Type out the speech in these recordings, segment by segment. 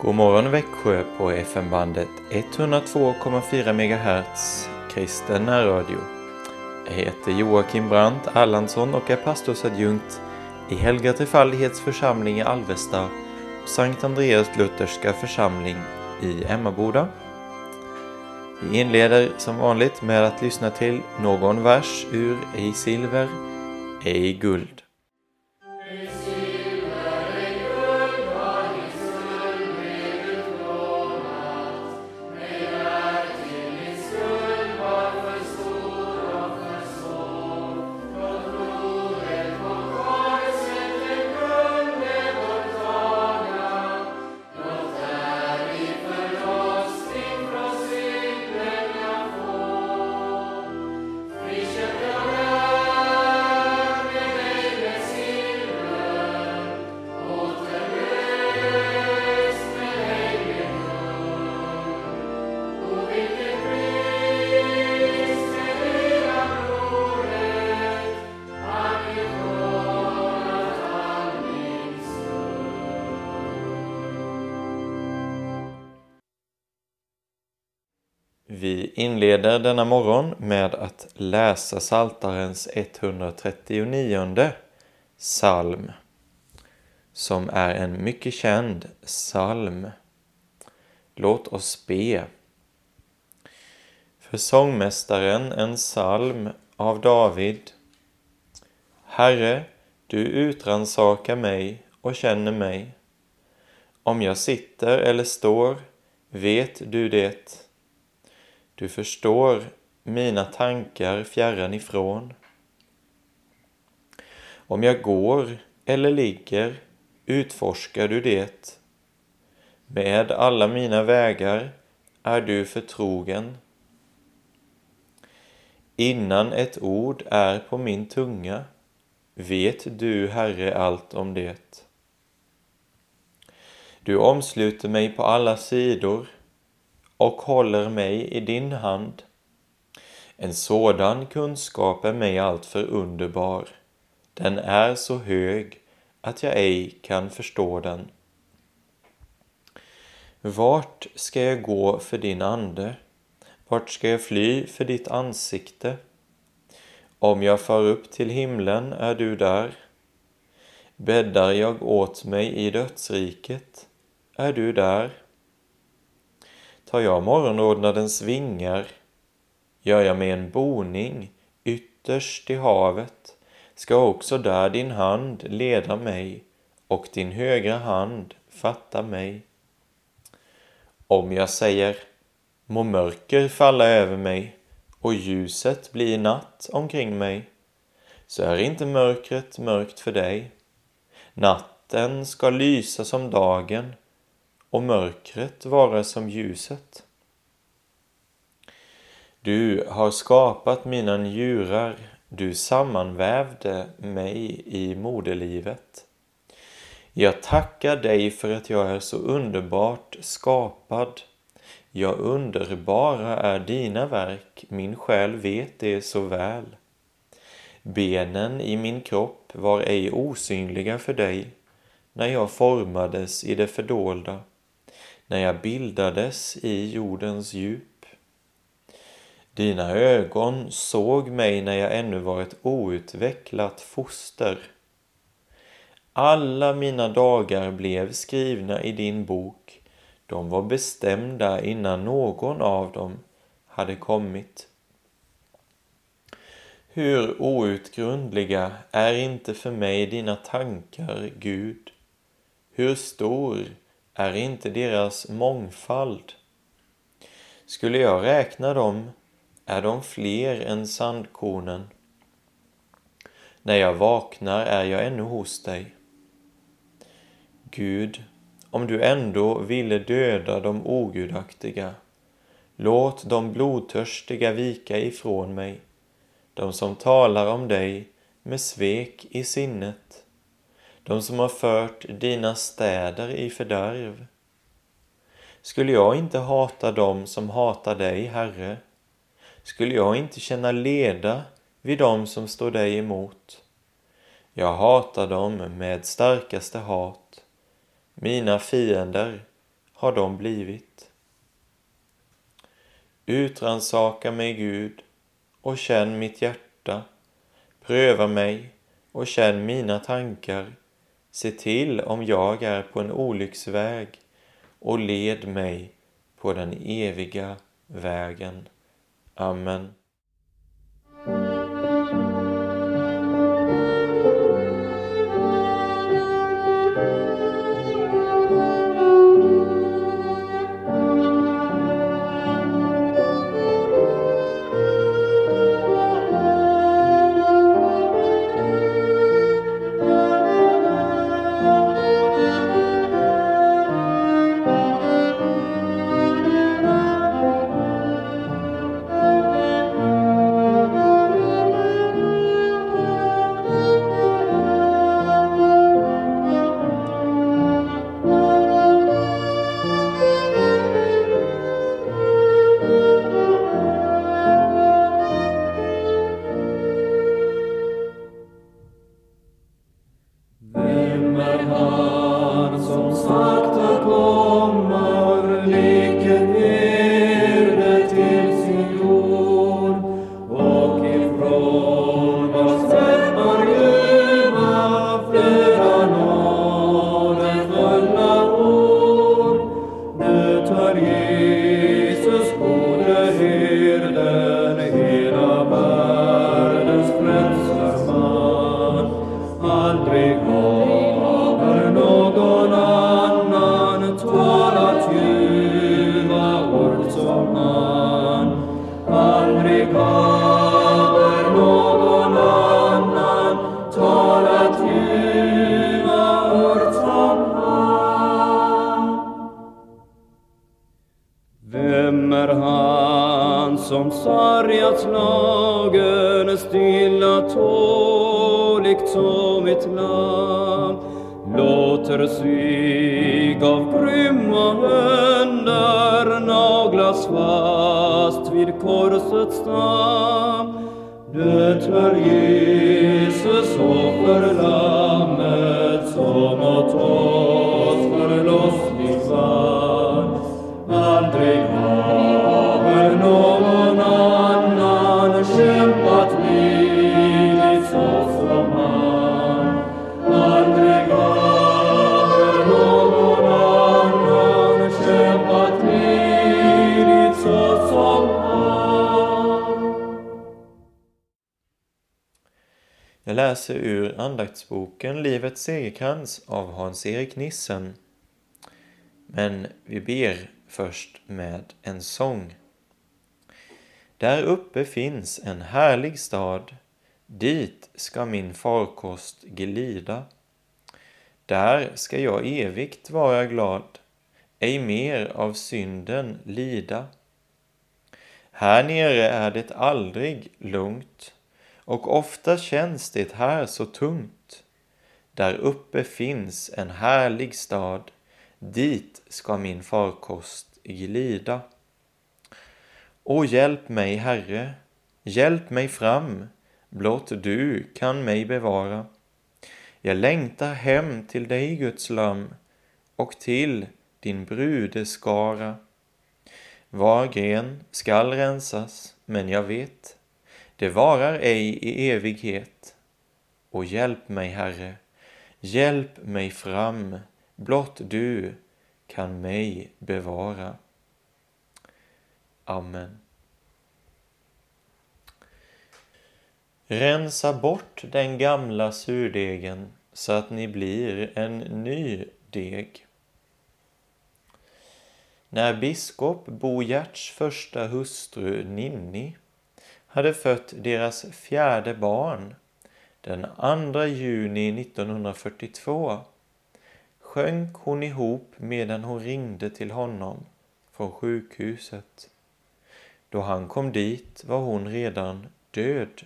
God morgon Växjö på FM-bandet 102,4 MHz kristen närradio. Jag heter Joakim Brandt Erlandsson och är pastorsadjunkt i Helga Trefaldighets församling i Alvesta och Sankt Andreas Lutherska församling i Emmaboda. Vi inleder som vanligt med att lyssna till någon vers ur Ej silver, ej guld. Inleder denna morgon med att läsa Saltarens 139 psalm som är en mycket känd psalm. Låt oss be. För sångmästaren en psalm av David. Herre, du utransakar mig och känner mig. Om jag sitter eller står vet du det. Du förstår mina tankar fjärran ifrån. Om jag går eller ligger utforskar du det. Med alla mina vägar är du förtrogen. Innan ett ord är på min tunga vet du, Herre, allt om det. Du omsluter mig på alla sidor och håller mig i din hand. En sådan kunskap är mig alltför underbar. Den är så hög att jag ej kan förstå den. Vart ska jag gå för din ande? Vart ska jag fly för ditt ansikte? Om jag far upp till himlen är du där. Bäddar jag åt mig i dödsriket är du där. Tar jag morgonrodnadens vingar, gör jag mig en boning ytterst i havet, ska också där din hand leda mig och din högra hand fatta mig. Om jag säger, må mörker falla över mig och ljuset blir natt omkring mig, så är inte mörkret mörkt för dig. Natten ska lysa som dagen och mörkret vara som ljuset. Du har skapat mina njurar, du sammanvävde mig i moderlivet. Jag tackar dig för att jag är så underbart skapad. Jag underbara är dina verk, min själ vet det så väl. Benen i min kropp var ej osynliga för dig när jag formades i det fördolda när jag bildades i jordens djup. Dina ögon såg mig när jag ännu var ett outvecklat foster. Alla mina dagar blev skrivna i din bok. De var bestämda innan någon av dem hade kommit. Hur outgrundliga är inte för mig dina tankar, Gud? Hur stor är inte deras mångfald. Skulle jag räkna dem är de fler än sandkornen. När jag vaknar är jag ännu hos dig. Gud, om du ändå ville döda de ogudaktiga, låt de blodtörstiga vika ifrån mig, de som talar om dig med svek i sinnet de som har fört dina städer i fördärv. Skulle jag inte hata dem som hatar dig, Herre? Skulle jag inte känna leda vid dem som står dig emot? Jag hatar dem med starkaste hat. Mina fiender har de blivit. Utransaka mig, Gud, och känn mitt hjärta. Pröva mig och känn mina tankar. Se till om jag är på en olycksväg och led mig på den eviga vägen. Amen. Läser ur andaktsboken Livets segerkrans av Hans-Erik Nissen. Men vi ber först med en sång. Där uppe finns en härlig stad, dit ska min farkost glida. Där ska jag evigt vara glad, ej mer av synden lida. Här nere är det aldrig lugnt och ofta känns det här så tungt. Där uppe finns en härlig stad, dit ska min farkost glida. O hjälp mig, Herre, hjälp mig fram, blott du kan mig bevara. Jag längtar hem till dig, Guds lamm, och till din brudeskara. Var gren skall rensas, men jag vet, det varar ej i evighet. Och hjälp mig, Herre, hjälp mig fram, blott du kan mig bevara. Amen. Rensa bort den gamla surdegen så att ni blir en ny deg. När biskop Bo Gerts första hustru Ninni hade fött deras fjärde barn den 2 juni 1942 sjönk hon ihop medan hon ringde till honom från sjukhuset. Då han kom dit var hon redan död.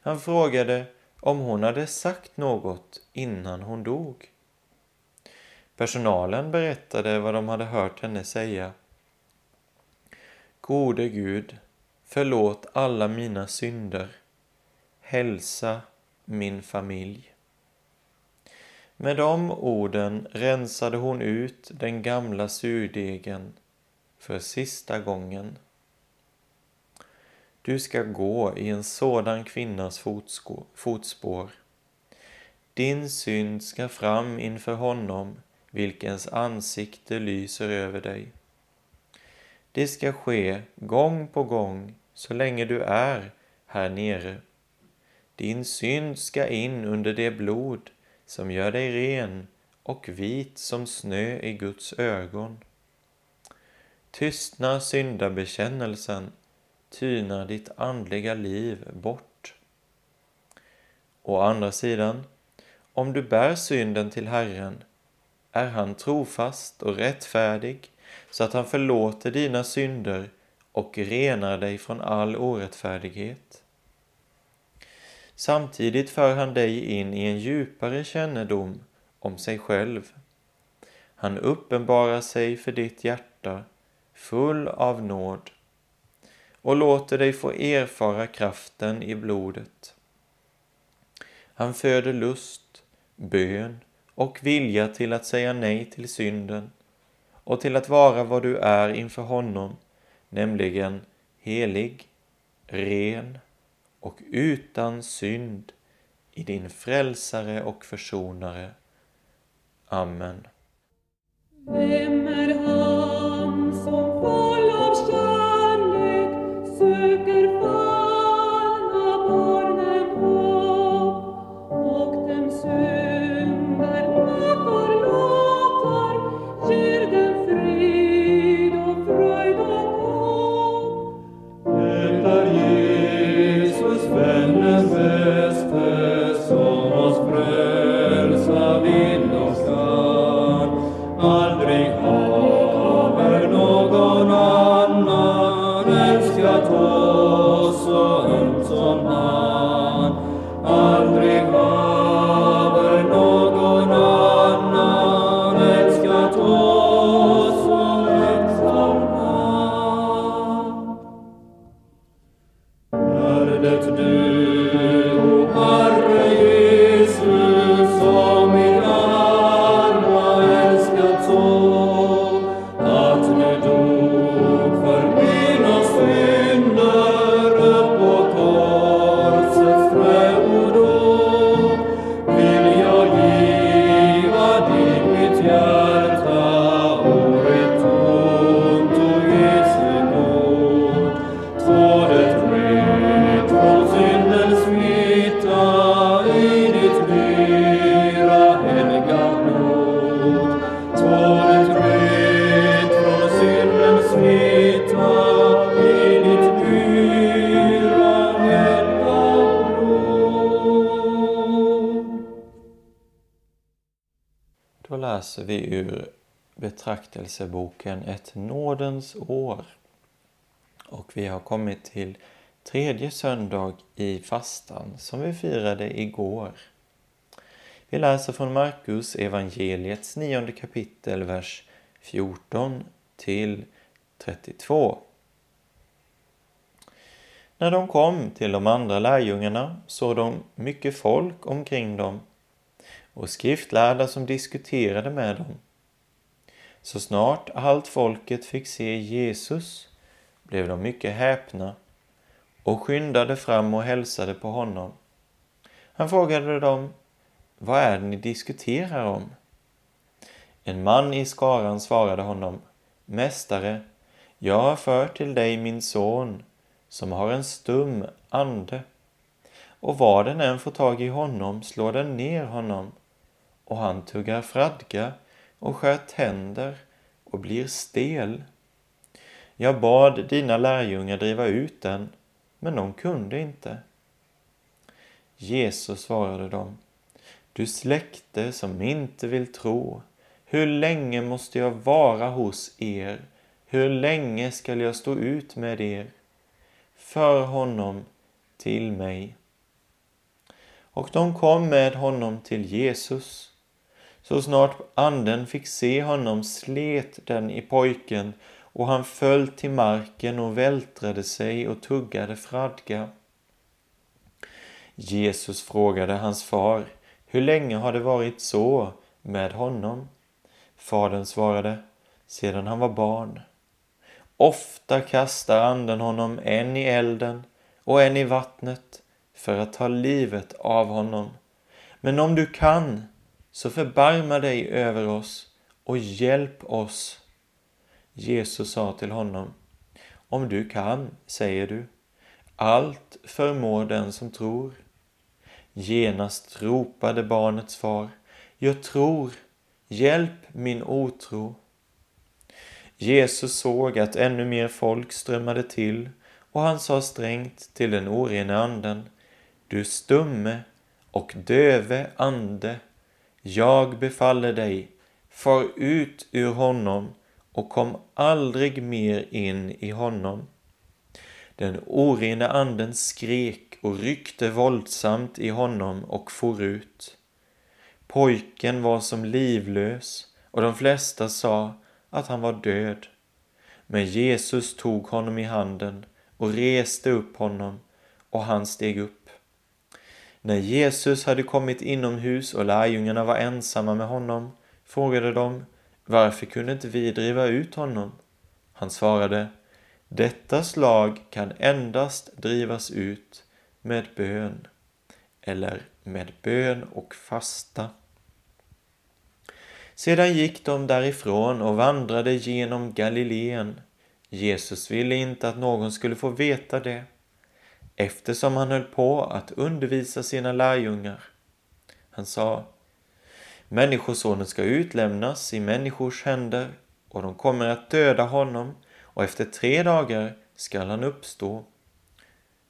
Han frågade om hon hade sagt något innan hon dog. Personalen berättade vad de hade hört henne säga. Gode Gud, förlåt alla mina synder. Hälsa min familj. Med de orden rensade hon ut den gamla surdegen för sista gången. Du ska gå i en sådan kvinnas fotspår. Din synd ska fram inför honom, vilkens ansikte lyser över dig. Det ska ske gång på gång så länge du är här nere. Din synd ska in under det blod som gör dig ren och vit som snö i Guds ögon. Tystnar syndabekännelsen tynar ditt andliga liv bort. Å andra sidan, om du bär synden till Herren är han trofast och rättfärdig så att han förlåter dina synder och renar dig från all orättfärdighet. Samtidigt för han dig in i en djupare kännedom om sig själv. Han uppenbarar sig för ditt hjärta full av nåd och låter dig få erfara kraften i blodet. Han föder lust, bön och vilja till att säga nej till synden och till att vara vad du är inför honom, nämligen helig, ren och utan synd i din frälsare och försonare. Amen. Läser vi ur betraktelseboken Ett nådens år. Och vi har kommit till tredje söndag i fastan som vi firade igår. Vi läser från Markus evangeliets nionde kapitel, vers 14 till 32. När de kom till de andra lärjungarna såg de mycket folk omkring dem och skriftlärda som diskuterade med dem. Så snart allt folket fick se Jesus blev de mycket häpna och skyndade fram och hälsade på honom. Han frågade dem, vad är det ni diskuterar om? En man i skaran svarade honom, Mästare, jag har fört till dig min son som har en stum ande och var den än får tag i honom slår den ner honom och han tuggar fradga och skär tänder och blir stel. Jag bad dina lärjungar driva ut den, men de kunde inte. Jesus svarade dem, du släkte som inte vill tro, hur länge måste jag vara hos er? Hur länge skall jag stå ut med er? För honom till mig. Och de kom med honom till Jesus. Så snart anden fick se honom slet den i pojken och han föll till marken och vältrade sig och tuggade fradga. Jesus frågade hans far, Hur länge har det varit så med honom? Fadern svarade, sedan han var barn. Ofta kastar anden honom en i elden och en i vattnet för att ta livet av honom. Men om du kan, så förbarma dig över oss och hjälp oss. Jesus sa till honom, om du kan, säger du, allt förmår den som tror. Genast ropade barnets far, jag tror, hjälp min otro. Jesus såg att ännu mer folk strömmade till och han sa strängt till den orene anden, du stumme och döve ande, jag befaller dig, far ut ur honom och kom aldrig mer in i honom. Den orena anden skrek och ryckte våldsamt i honom och for ut. Pojken var som livlös och de flesta sa att han var död. Men Jesus tog honom i handen och reste upp honom och han steg upp. När Jesus hade kommit inomhus och lärjungarna var ensamma med honom frågade de varför kunde inte vi driva ut honom? Han svarade detta slag kan endast drivas ut med bön eller med bön och fasta. Sedan gick de därifrån och vandrade genom Galileen. Jesus ville inte att någon skulle få veta det, eftersom han höll på att undervisa sina lärjungar. Han sa, Människosonen ska utlämnas i människors händer och de kommer att döda honom och efter tre dagar skall han uppstå.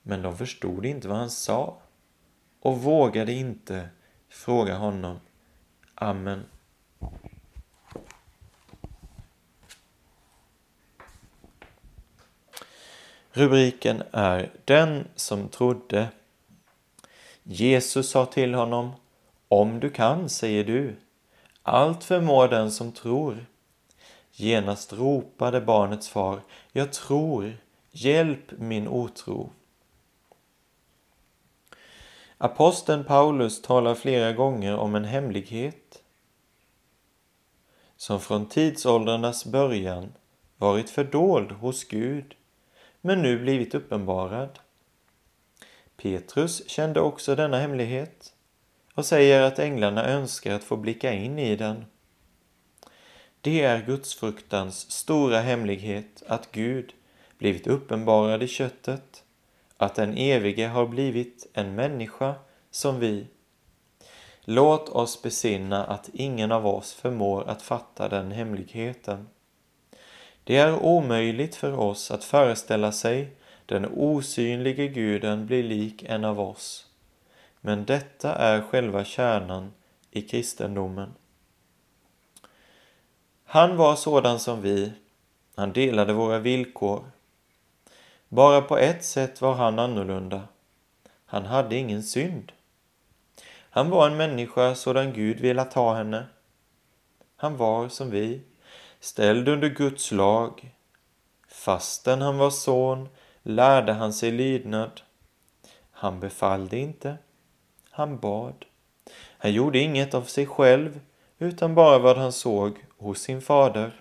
Men de förstod inte vad han sa och vågade inte fråga honom. Amen. Rubriken är Den som trodde. Jesus sa till honom Om du kan, säger du. Allt förmår den som tror. Genast ropade barnets far Jag tror, hjälp min otro. Aposteln Paulus talar flera gånger om en hemlighet som från tidsåldrarnas början varit fördold hos Gud men nu blivit uppenbarad. Petrus kände också denna hemlighet och säger att änglarna önskar att få blicka in i den. Det är gudsfruktans stora hemlighet att Gud blivit uppenbarad i köttet, att den evige har blivit en människa som vi. Låt oss besinna att ingen av oss förmår att fatta den hemligheten. Det är omöjligt för oss att föreställa sig den osynlige guden blir lik en av oss. Men detta är själva kärnan i kristendomen. Han var sådan som vi, han delade våra villkor. Bara på ett sätt var han annorlunda. Han hade ingen synd. Han var en människa sådan Gud velat ha henne. Han var som vi, ställd under Guds lag. Fastän han var son lärde han sig lydnad. Han befallde inte, han bad. Han gjorde inget av sig själv, utan bara vad han såg hos sin fader.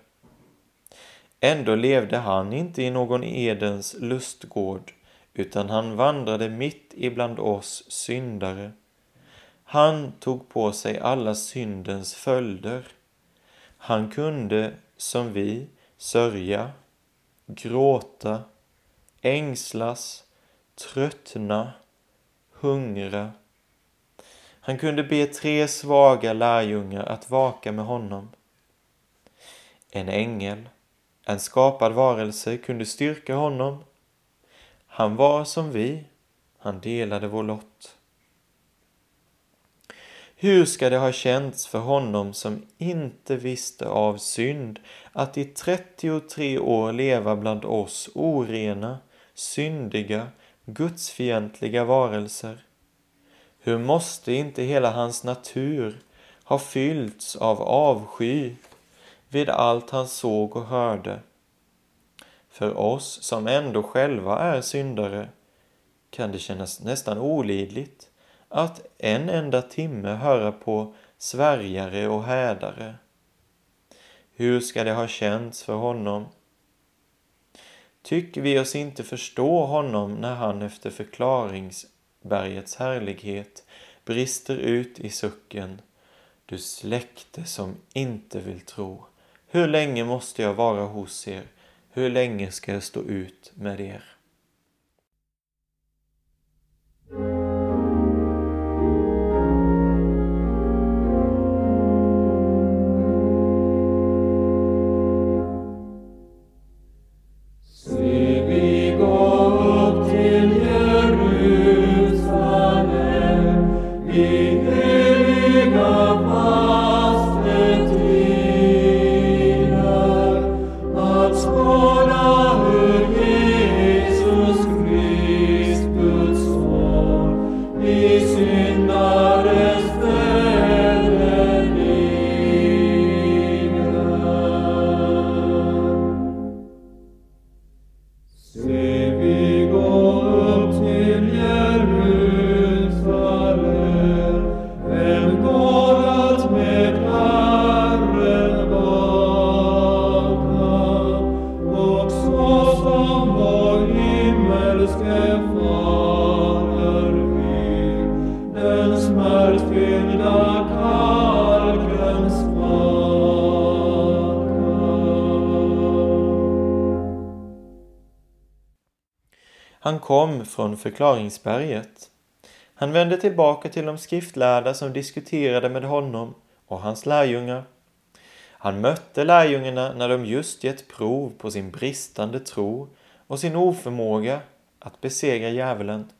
Ändå levde han inte i någon Edens lustgård, utan han vandrade mitt ibland oss syndare. Han tog på sig alla syndens följder. Han kunde som vi sörja, gråta, ängslas, tröttna, hungra. Han kunde be tre svaga lärjungar att vaka med honom. En ängel, en skapad varelse, kunde styrka honom. Han var som vi, han delade vår lott. Hur ska det ha känts för honom som inte visste av synd att i 33 år leva bland oss orena, syndiga, gudsfientliga varelser? Hur måste inte hela hans natur ha fyllts av avsky vid allt han såg och hörde? För oss som ändå själva är syndare kan det kännas nästan olidligt att en enda timme höra på svärjare och hädare. Hur ska det ha känts för honom? Tycker vi oss inte förstå honom när han efter förklaringsbergets härlighet brister ut i sucken Du släkte som inte vill tro. Hur länge måste jag vara hos er? Hur länge ska jag stå ut med er? Han kom från förklaringsberget. Han vände tillbaka till de skriftlärda som diskuterade med honom och hans lärjungar. Han mötte lärjungarna när de just gett prov på sin bristande tro och sin oförmåga att besegra djävulen.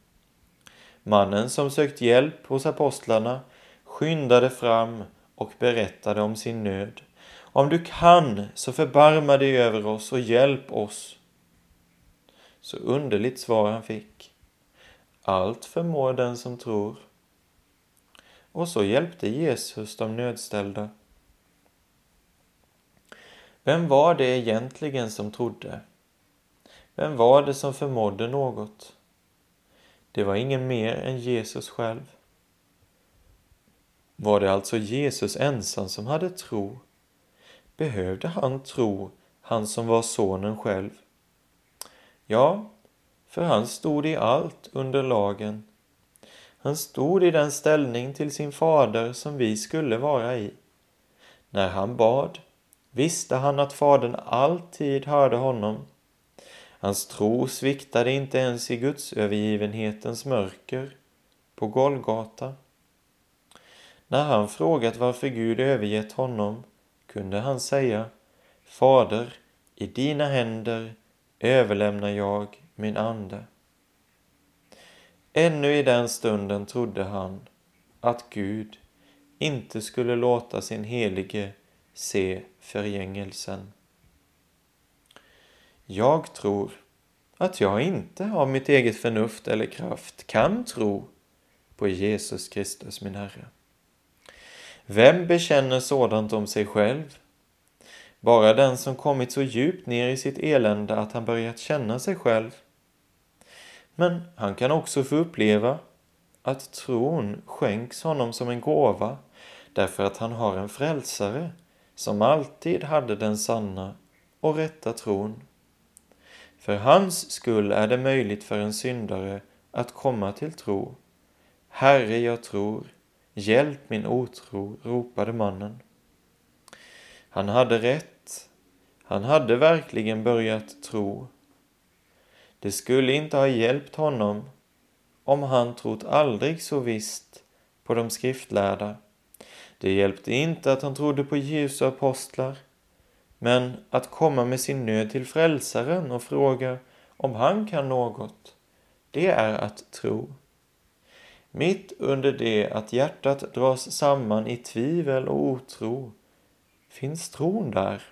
Mannen som sökt hjälp hos apostlarna skyndade fram och berättade om sin nöd. Om du kan, så förbarma dig över oss och hjälp oss. Så underligt svar han fick. Allt förmår den som tror. Och så hjälpte Jesus de nödställda. Vem var det egentligen som trodde? Vem var det som förmådde något? Det var ingen mer än Jesus själv. Var det alltså Jesus ensam som hade tro? Behövde han tro, han som var sonen själv? Ja, för han stod i allt under lagen. Han stod i den ställning till sin fader som vi skulle vara i. När han bad visste han att fadern alltid hörde honom. Hans tro sviktade inte ens i Guds övergivenhetens mörker på Golgata. När han frågat varför Gud övergett honom kunde han säga Fader, i dina händer överlämnar jag min ande. Ännu i den stunden trodde han att Gud inte skulle låta sin helige se förgängelsen. Jag tror att jag inte av mitt eget förnuft eller kraft kan tro på Jesus Kristus min Herre. Vem bekänner sådant om sig själv? Bara den som kommit så djupt ner i sitt elände att han börjat känna sig själv. Men han kan också få uppleva att tron skänks honom som en gåva därför att han har en frälsare som alltid hade den sanna och rätta tron. För hans skull är det möjligt för en syndare att komma till tro. Herre, jag tror, hjälp min otro, ropade mannen. Han hade rätt. Han hade verkligen börjat tro. Det skulle inte ha hjälpt honom om han trott aldrig så visst på de skriftlärda. Det hjälpte inte att han trodde på Jesu apostlar, men att komma med sin nöd till frälsaren och fråga om han kan något, det är att tro. Mitt under det att hjärtat dras samman i tvivel och otro finns tron där,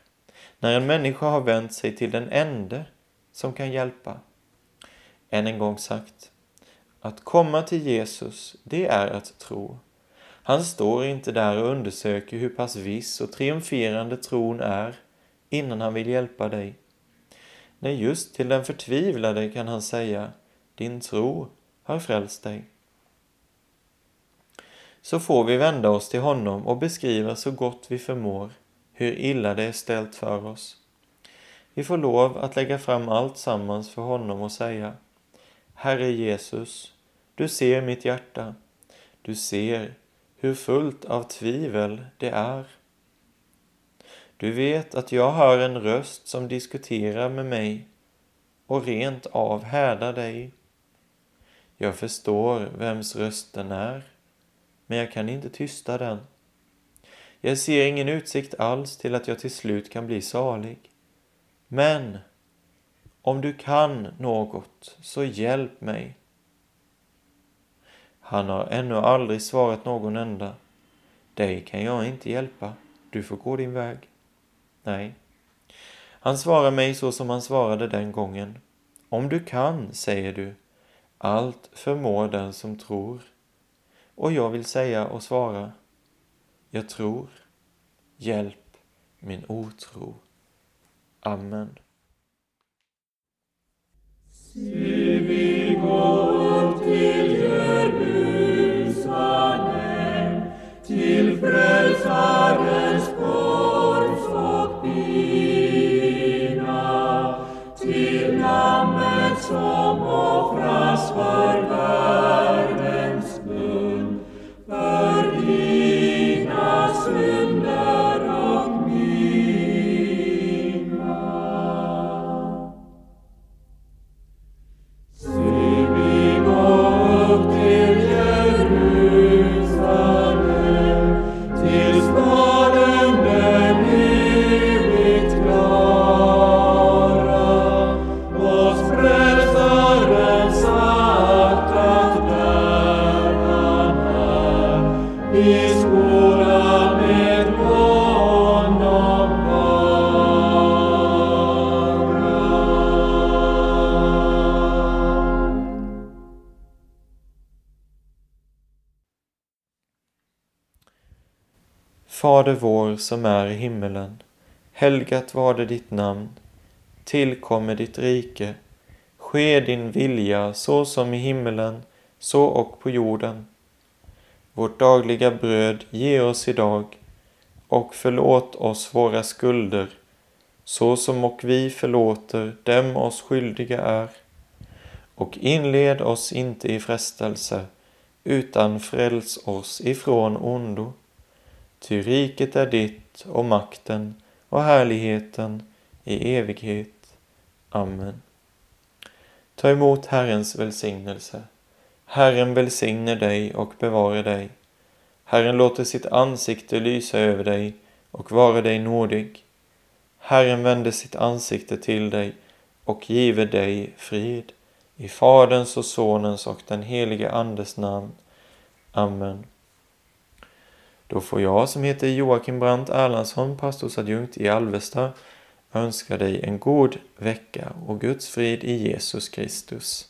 när en människa har vänt sig till den ende som kan hjälpa. Än en gång sagt, att komma till Jesus, det är att tro. Han står inte där och undersöker hur pass viss och triumferande tron är innan han vill hjälpa dig. Nej, just till den förtvivlade kan han säga, din tro har frälst dig. så får vi vända oss till honom och beskriva så gott vi förmår hur illa det är ställt för oss. Vi får lov att lägga fram allt sammans för honom och säga Herre Jesus, du ser mitt hjärta. Du ser hur fullt av tvivel det är. Du vet att jag hör en röst som diskuterar med mig och rent av härdar dig. Jag förstår vems röst den är, men jag kan inte tysta den. Jag ser ingen utsikt alls till att jag till slut kan bli salig. Men om du kan något, så hjälp mig. Han har ännu aldrig svarat någon enda. Dig kan jag inte hjälpa, du får gå din väg. Nej. Han svarar mig så som han svarade den gången. Om du kan, säger du, allt förmår den som tror. Och jag vill säga och svara, jag tror, hjälp min otro. Amen. Se, Fader vår som är i himmelen. Helgat varde ditt namn. Tillkommer ditt rike. Ske din vilja så som i himmelen, så och på jorden. Vårt dagliga bröd ge oss idag och förlåt oss våra skulder så som och vi förlåter dem oss skyldiga är. Och inled oss inte i frestelse utan fräls oss ifrån ondo. Ty riket är ditt och makten och härligheten i evighet. Amen. Ta emot Herrens välsignelse. Herren välsigne dig och bevara dig. Herren låter sitt ansikte lysa över dig och vara dig nådig. Herren vände sitt ansikte till dig och give dig frid. I Faderns och Sonens och den helige Andes namn. Amen. Då får jag som heter Joakim Brandt Erlandsson, pastorsadjunkt i Alvesta, önska dig en god vecka och Guds frid i Jesus Kristus.